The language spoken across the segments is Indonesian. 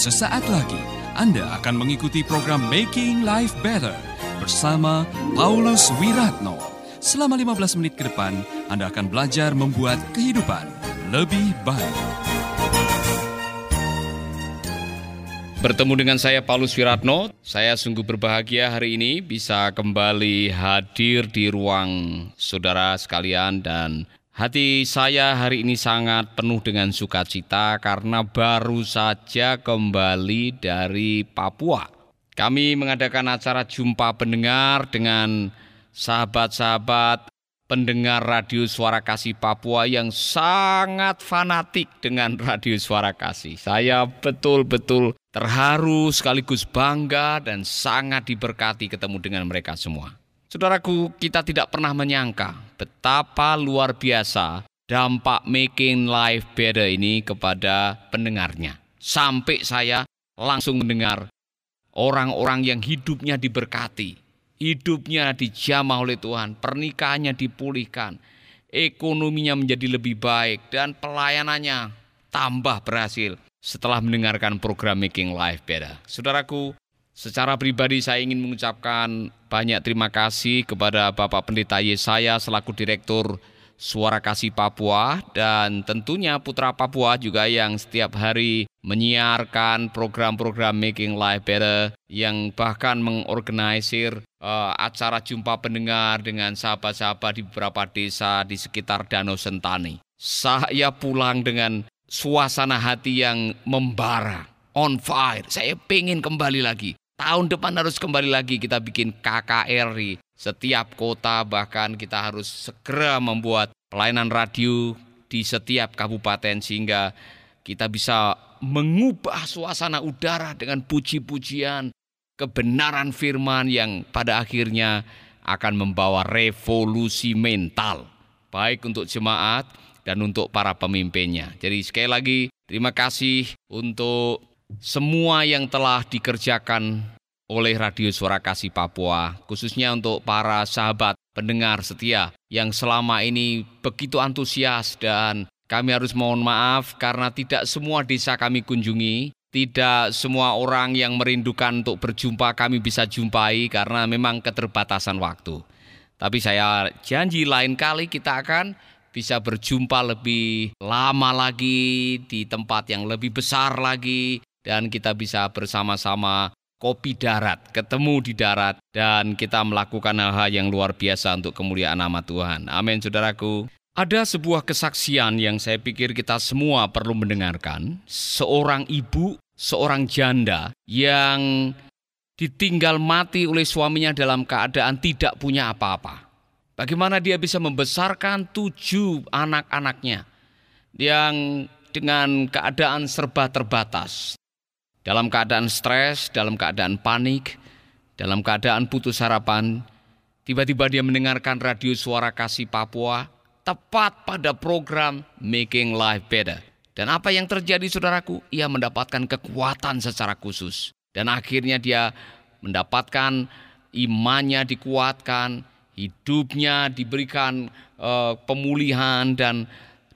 Sesaat lagi Anda akan mengikuti program Making Life Better bersama Paulus Wiratno. Selama 15 menit ke depan, Anda akan belajar membuat kehidupan lebih baik. Bertemu dengan saya Paulus Wiratno, saya sungguh berbahagia hari ini bisa kembali hadir di ruang saudara sekalian dan hati saya hari ini sangat penuh dengan sukacita karena baru saja kembali dari Papua. Kami mengadakan acara jumpa pendengar dengan sahabat-sahabat pendengar radio Suara Kasih Papua yang sangat fanatik dengan radio Suara Kasih. Saya betul-betul terharu sekaligus bangga dan sangat diberkati ketemu dengan mereka semua. Saudaraku, kita tidak pernah menyangka betapa luar biasa dampak making life better ini kepada pendengarnya. Sampai saya langsung mendengar orang-orang yang hidupnya diberkati, hidupnya dijamah oleh Tuhan, pernikahannya dipulihkan, ekonominya menjadi lebih baik, dan pelayanannya tambah berhasil setelah mendengarkan program Making Life Better. Saudaraku, secara pribadi saya ingin mengucapkan banyak terima kasih kepada Bapak Pendeta Yesaya selaku Direktur Suara Kasih Papua dan tentunya Putra Papua juga yang setiap hari menyiarkan program-program Making Life Better yang bahkan mengorganisir uh, acara jumpa pendengar dengan sahabat-sahabat di beberapa desa di sekitar Danau Sentani. Saya pulang dengan suasana hati yang membara, on fire. Saya pengen kembali lagi. Tahun depan harus kembali lagi kita bikin KKRI setiap kota bahkan kita harus segera membuat pelayanan radio di setiap kabupaten sehingga kita bisa mengubah suasana udara dengan puji-pujian kebenaran firman yang pada akhirnya akan membawa revolusi mental baik untuk jemaat dan untuk para pemimpinnya. Jadi sekali lagi terima kasih untuk semua yang telah dikerjakan oleh Radio Suara Kasih Papua, khususnya untuk para sahabat pendengar setia yang selama ini begitu antusias dan kami harus mohon maaf karena tidak semua desa kami kunjungi, tidak semua orang yang merindukan untuk berjumpa kami bisa jumpai karena memang keterbatasan waktu. Tapi saya janji lain kali kita akan bisa berjumpa lebih lama lagi di tempat yang lebih besar lagi dan kita bisa bersama-sama kopi darat, ketemu di darat, dan kita melakukan hal-hal yang luar biasa untuk kemuliaan nama Tuhan. Amin, saudaraku. Ada sebuah kesaksian yang saya pikir kita semua perlu mendengarkan. Seorang ibu, seorang janda yang ditinggal mati oleh suaminya dalam keadaan tidak punya apa-apa. Bagaimana dia bisa membesarkan tujuh anak-anaknya yang dengan keadaan serba terbatas dalam keadaan stres, dalam keadaan panik, dalam keadaan putus harapan, tiba-tiba dia mendengarkan radio suara kasih Papua tepat pada program Making Life Better. Dan apa yang terjadi saudaraku? Ia mendapatkan kekuatan secara khusus. Dan akhirnya dia mendapatkan imannya dikuatkan, hidupnya diberikan uh, pemulihan dan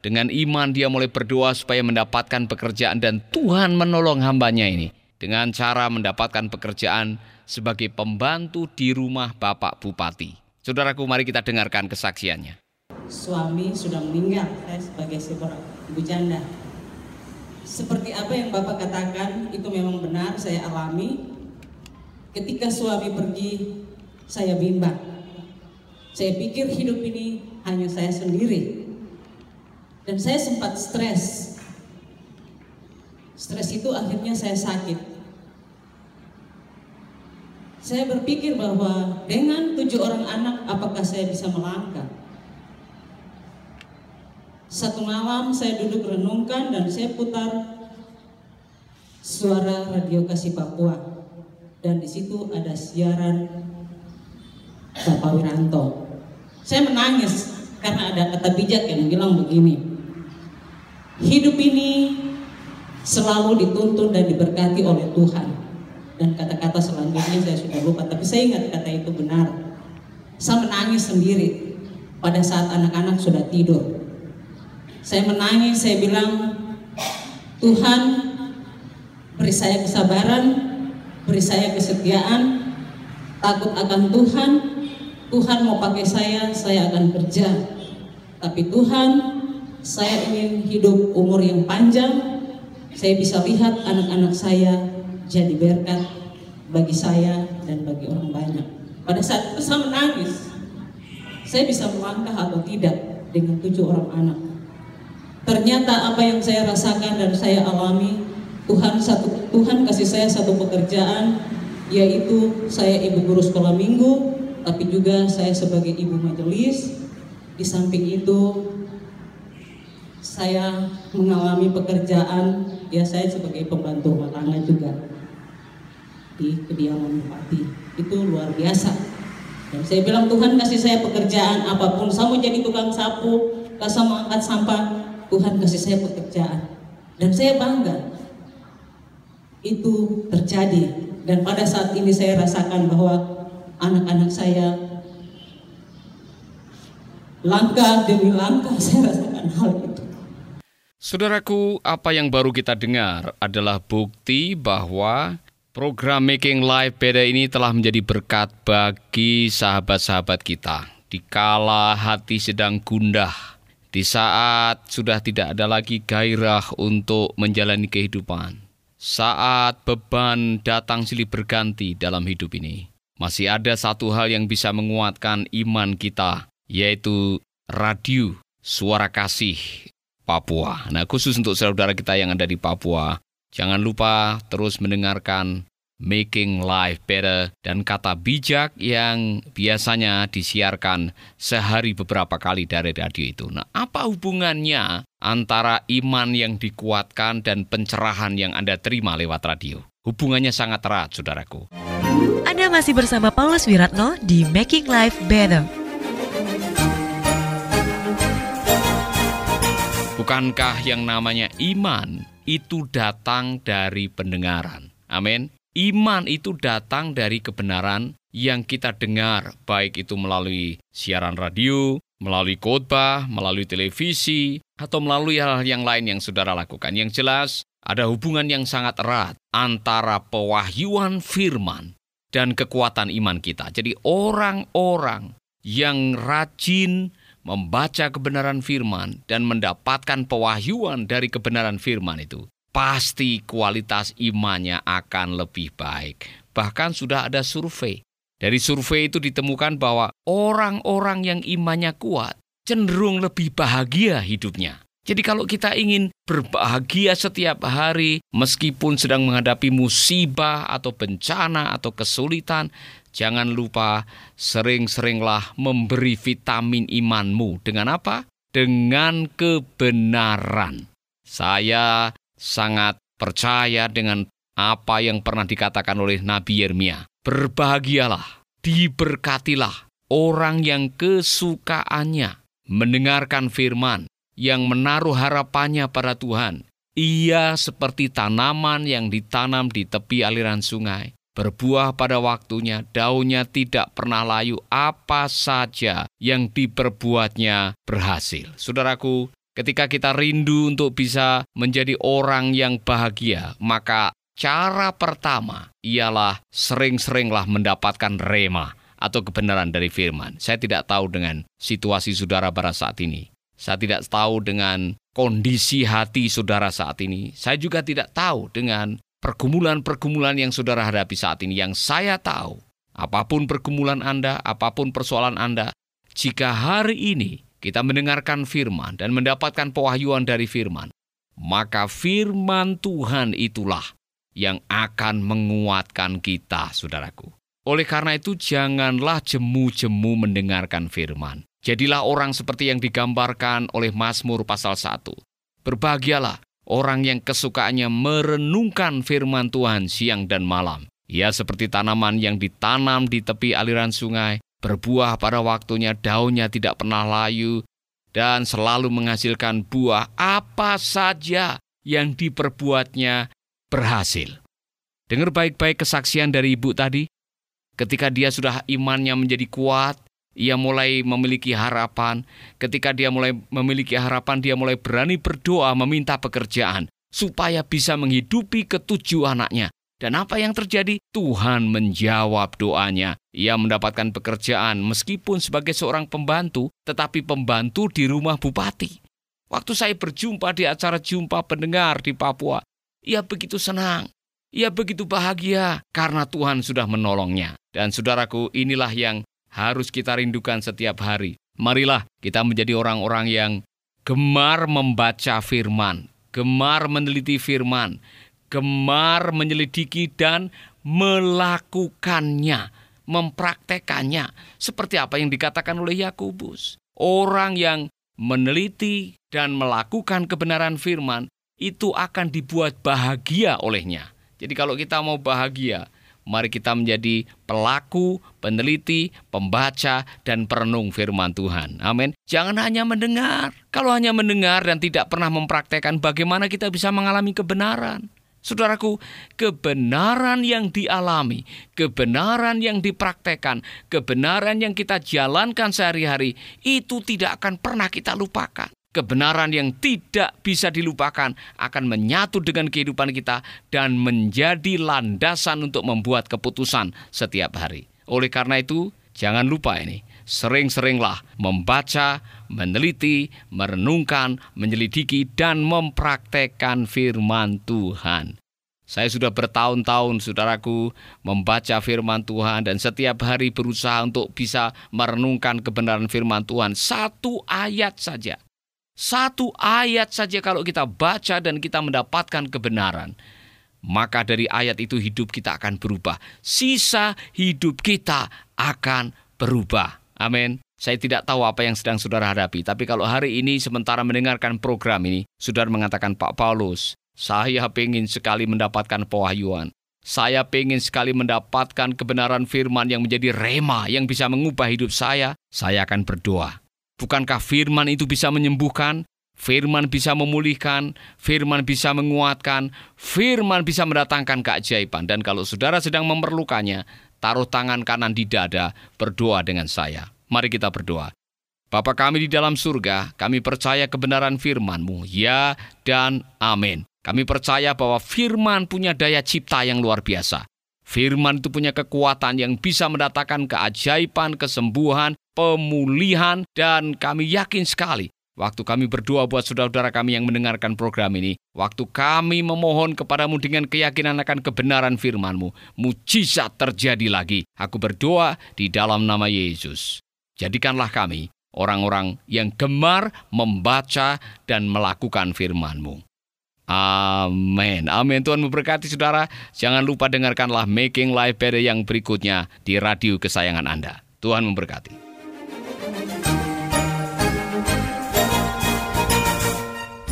dengan iman dia mulai berdoa supaya mendapatkan pekerjaan dan Tuhan menolong hambanya ini dengan cara mendapatkan pekerjaan sebagai pembantu di rumah Bapak Bupati. Saudaraku, mari kita dengarkan kesaksiannya. Suami sudah meninggal, saya sebagai seorang ibu janda. Seperti apa yang Bapak katakan, itu memang benar saya alami. Ketika suami pergi, saya bimbang. Saya pikir hidup ini hanya saya sendiri, dan saya sempat stres. Stres itu akhirnya saya sakit. Saya berpikir bahwa dengan tujuh orang anak, apakah saya bisa melangkah? Satu malam saya duduk renungkan dan saya putar suara radio kasih Papua dan di situ ada siaran Bapak Wiranto. Saya menangis karena ada kata bijak yang bilang begini, Hidup ini selalu dituntun dan diberkati oleh Tuhan. Dan kata-kata selanjutnya saya sudah lupa, tapi saya ingat kata itu benar. Saya menangis sendiri pada saat anak-anak sudah tidur. Saya menangis, saya bilang, Tuhan, beri saya kesabaran, beri saya kesetiaan, takut akan Tuhan. Tuhan mau pakai saya, saya akan kerja. Tapi Tuhan, saya ingin hidup umur yang panjang. Saya bisa lihat anak-anak saya jadi berkat bagi saya dan bagi orang banyak. Pada saat itu saya menangis. Saya bisa melangkah atau tidak dengan tujuh orang anak. Ternyata apa yang saya rasakan dan saya alami, Tuhan satu Tuhan kasih saya satu pekerjaan yaitu saya ibu guru sekolah minggu, tapi juga saya sebagai ibu majelis. Di samping itu saya mengalami pekerjaan ya saya sebagai pembantu rumah juga di kediaman bupati. Itu luar biasa. Dan saya bilang Tuhan kasih saya pekerjaan apa pun. Saya mau jadi tukang sapu saya mau angkat sampah. Tuhan kasih saya pekerjaan. Dan saya bangga itu terjadi. Dan pada saat ini saya rasakan bahwa anak-anak saya langkah demi langkah saya rasakan hal itu Saudaraku, apa yang baru kita dengar adalah bukti bahwa program Making Life Better ini telah menjadi berkat bagi sahabat-sahabat kita. Dikala hati sedang gundah, di saat sudah tidak ada lagi gairah untuk menjalani kehidupan, saat beban datang silih berganti dalam hidup ini, masih ada satu hal yang bisa menguatkan iman kita, yaitu radio suara kasih Papua. Nah, khusus untuk saudara kita yang ada di Papua, jangan lupa terus mendengarkan Making Life Better dan kata bijak yang biasanya disiarkan sehari beberapa kali dari radio itu. Nah, apa hubungannya antara iman yang dikuatkan dan pencerahan yang Anda terima lewat radio? Hubungannya sangat erat, saudaraku. Anda masih bersama Paulus Wiratno di Making Life Better. Bukankah yang namanya iman itu datang dari pendengaran? Amin. Iman itu datang dari kebenaran yang kita dengar, baik itu melalui siaran radio, melalui khotbah, melalui televisi, atau melalui hal-hal yang lain yang saudara lakukan. Yang jelas, ada hubungan yang sangat erat antara pewahyuan firman dan kekuatan iman kita. Jadi orang-orang yang rajin membaca kebenaran firman dan mendapatkan pewahyuan dari kebenaran firman itu, pasti kualitas imannya akan lebih baik. Bahkan sudah ada survei. Dari survei itu ditemukan bahwa orang-orang yang imannya kuat cenderung lebih bahagia hidupnya. Jadi kalau kita ingin berbahagia setiap hari meskipun sedang menghadapi musibah atau bencana atau kesulitan, Jangan lupa sering-seringlah memberi vitamin imanmu. Dengan apa? Dengan kebenaran. Saya sangat percaya dengan apa yang pernah dikatakan oleh Nabi Yeremia. Berbahagialah, diberkatilah orang yang kesukaannya mendengarkan firman, yang menaruh harapannya pada Tuhan. Ia seperti tanaman yang ditanam di tepi aliran sungai berbuah pada waktunya, daunnya tidak pernah layu, apa saja yang diperbuatnya berhasil. Saudaraku, ketika kita rindu untuk bisa menjadi orang yang bahagia, maka cara pertama ialah sering-seringlah mendapatkan rema atau kebenaran dari firman. Saya tidak tahu dengan situasi saudara pada saat ini. Saya tidak tahu dengan kondisi hati saudara saat ini. Saya juga tidak tahu dengan pergumulan-pergumulan yang saudara hadapi saat ini yang saya tahu, apa pun pergumulan Anda, apa pun persoalan Anda, jika hari ini kita mendengarkan firman dan mendapatkan pewahyuan dari firman, maka firman Tuhan itulah yang akan menguatkan kita, saudaraku. Oleh karena itu, janganlah jemu-jemu mendengarkan firman. Jadilah orang seperti yang digambarkan oleh Mazmur pasal 1. Berbahagialah orang yang kesukaannya merenungkan firman Tuhan siang dan malam. Ia seperti tanaman yang ditanam di tepi aliran sungai, berbuah pada waktunya, daunnya tidak pernah layu, dan selalu menghasilkan buah apa saja yang diperbuatnya berhasil. Dengar baik-baik kesaksian dari ibu tadi. Ketika dia sudah imannya menjadi kuat, ia mulai memiliki harapan. Ketika dia mulai memiliki harapan, dia mulai berani berdoa meminta pekerjaan. supaya bisa menghidupi ketujuh anaknya. Dan apa yang terjadi? Tuhan menjawab doanya. Ia mendapatkan pekerjaan meskipun sebagai seorang pembantu, tetapi pembantu di rumah bupati. Waktu saya berjumpa di acara jumpa pendengar di Papua, ia begitu senang. Ia begitu bahagia karena Tuhan sudah menolongnya. Dan saudaraku, inilah yang harus kita rindukan setiap hari. Marilah kita menjadi orang-orang yang gemar membaca firman, gemar meneliti firman, gemar menyelidiki dan melakukannya, mempraktekannya. Seperti apa yang dikatakan oleh Yakobus. Orang yang meneliti dan melakukan kebenaran firman itu akan dibuat bahagia olehnya. Jadi kalau kita mau bahagia, mari kita menjadi pelaku, peneliti, pembaca, dan perenung firman Tuhan. Amin. Jangan hanya mendengar. Kalau hanya mendengar dan tidak pernah mempraktekkan, bagaimana kita bisa mengalami kebenaran? Saudaraku, kebenaran yang dialami, kebenaran yang dipraktekkan, kebenaran yang kita jalankan sehari-hari itu tidak akan pernah kita lupakan. Kebenaran yang tidak bisa dilupakan akan menyatu dengan kehidupan kita dan menjadi landasan untuk membuat keputusan setiap hari. Oleh karena itu, jangan lupa ini, sering-seringlah membaca, meneliti, merenungkan, menyelidiki, dan mempraktekkan firman Tuhan. Saya sudah bertahun-tahun, saudaraku, membaca firman Tuhan dan setiap hari berusaha untuk bisa merenungkan kebenaran firman Tuhan. Satu ayat saja. Satu ayat saja kalau kita baca dan kita mendapatkan kebenaran. Maka dari ayat itu hidup kita akan berubah. Sisa hidup kita akan berubah. Amin. Saya tidak tahu apa yang sedang saudara hadapi, tapi kalau hari ini sementara mendengarkan program ini, saudara mengatakan, Pak Paulus, saya ingin sekali mendapatkan pewahyuan. Saya ingin sekali mendapatkan kebenaran firman yang menjadi rema yang bisa mengubah hidup saya. Saya akan berdoa. Bukankah firman itu bisa menyembuhkan? Firman bisa memulihkan, firman bisa menguatkan, firman bisa mendatangkan keajaiban. Dan kalau saudara sedang memerlukannya, taruh tangan kanan di dada, berdoa dengan saya. Mari kita berdoa. Bapa kami di dalam surga, kami percaya kebenaran firman-Mu. Ya dan amin. Kami percaya bahwa firman punya daya cipta yang luar biasa. Firman itu punya kekuatan yang bisa mendatangkan keajaiban, kesembuhan, pemulihan, dan kami yakin sekali Waktu kami berdoa buat saudara-saudara kami yang mendengarkan program ini, waktu kami memohon kepadamu dengan keyakinan akan kebenaran firman-Mu, mujizat terjadi lagi. Aku berdoa di dalam nama Yesus. Jadikanlah kami orang-orang yang gemar membaca dan melakukan firman-Mu. Amin. Amin. Tuhan memberkati saudara. Jangan lupa dengarkanlah Making Life Better yang berikutnya di radio kesayangan Anda. Tuhan memberkati.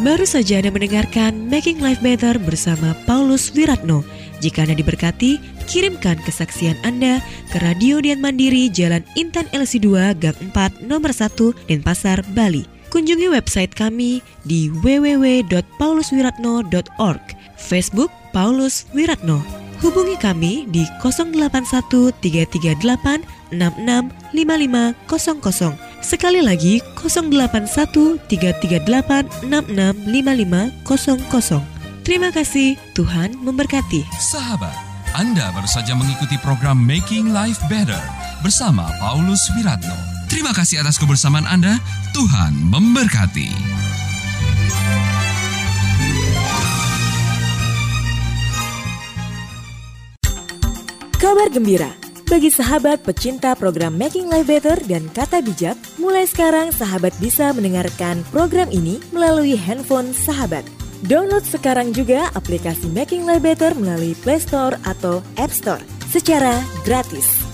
Baru saja Anda mendengarkan Making Life Better bersama Paulus Wiratno. Jika Anda diberkati, kirimkan kesaksian Anda ke Radio Dian Mandiri Jalan Intan LC2 Gang 4 Nomor 1 Denpasar, Bali. Kunjungi website kami di www.pauluswiratno.org, Facebook Paulus Wiratno. Hubungi kami di 081 338 665500. Sekali lagi 081 338 665500. Terima kasih, Tuhan memberkati. Sahabat, Anda baru saja mengikuti program Making Life Better bersama Paulus Wiratno. Terima kasih atas kebersamaan Anda. Tuhan memberkati. Kabar gembira bagi sahabat pecinta program Making Life Better dan Kata Bijak, mulai sekarang sahabat bisa mendengarkan program ini melalui handphone sahabat. Download sekarang juga aplikasi Making Life Better melalui Play Store atau App Store secara gratis.